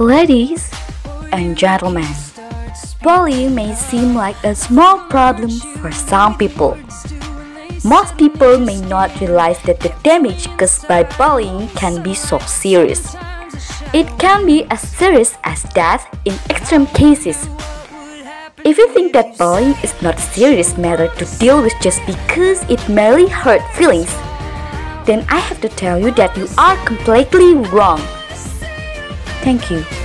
Ladies and gentlemen, bullying may seem like a small problem for some people. Most people may not realize that the damage caused by bullying can be so serious. It can be as serious as death in extreme cases. If you think that bullying is not a serious matter to deal with just because it merely hurt feelings, then I have to tell you that you are completely wrong. Thank you.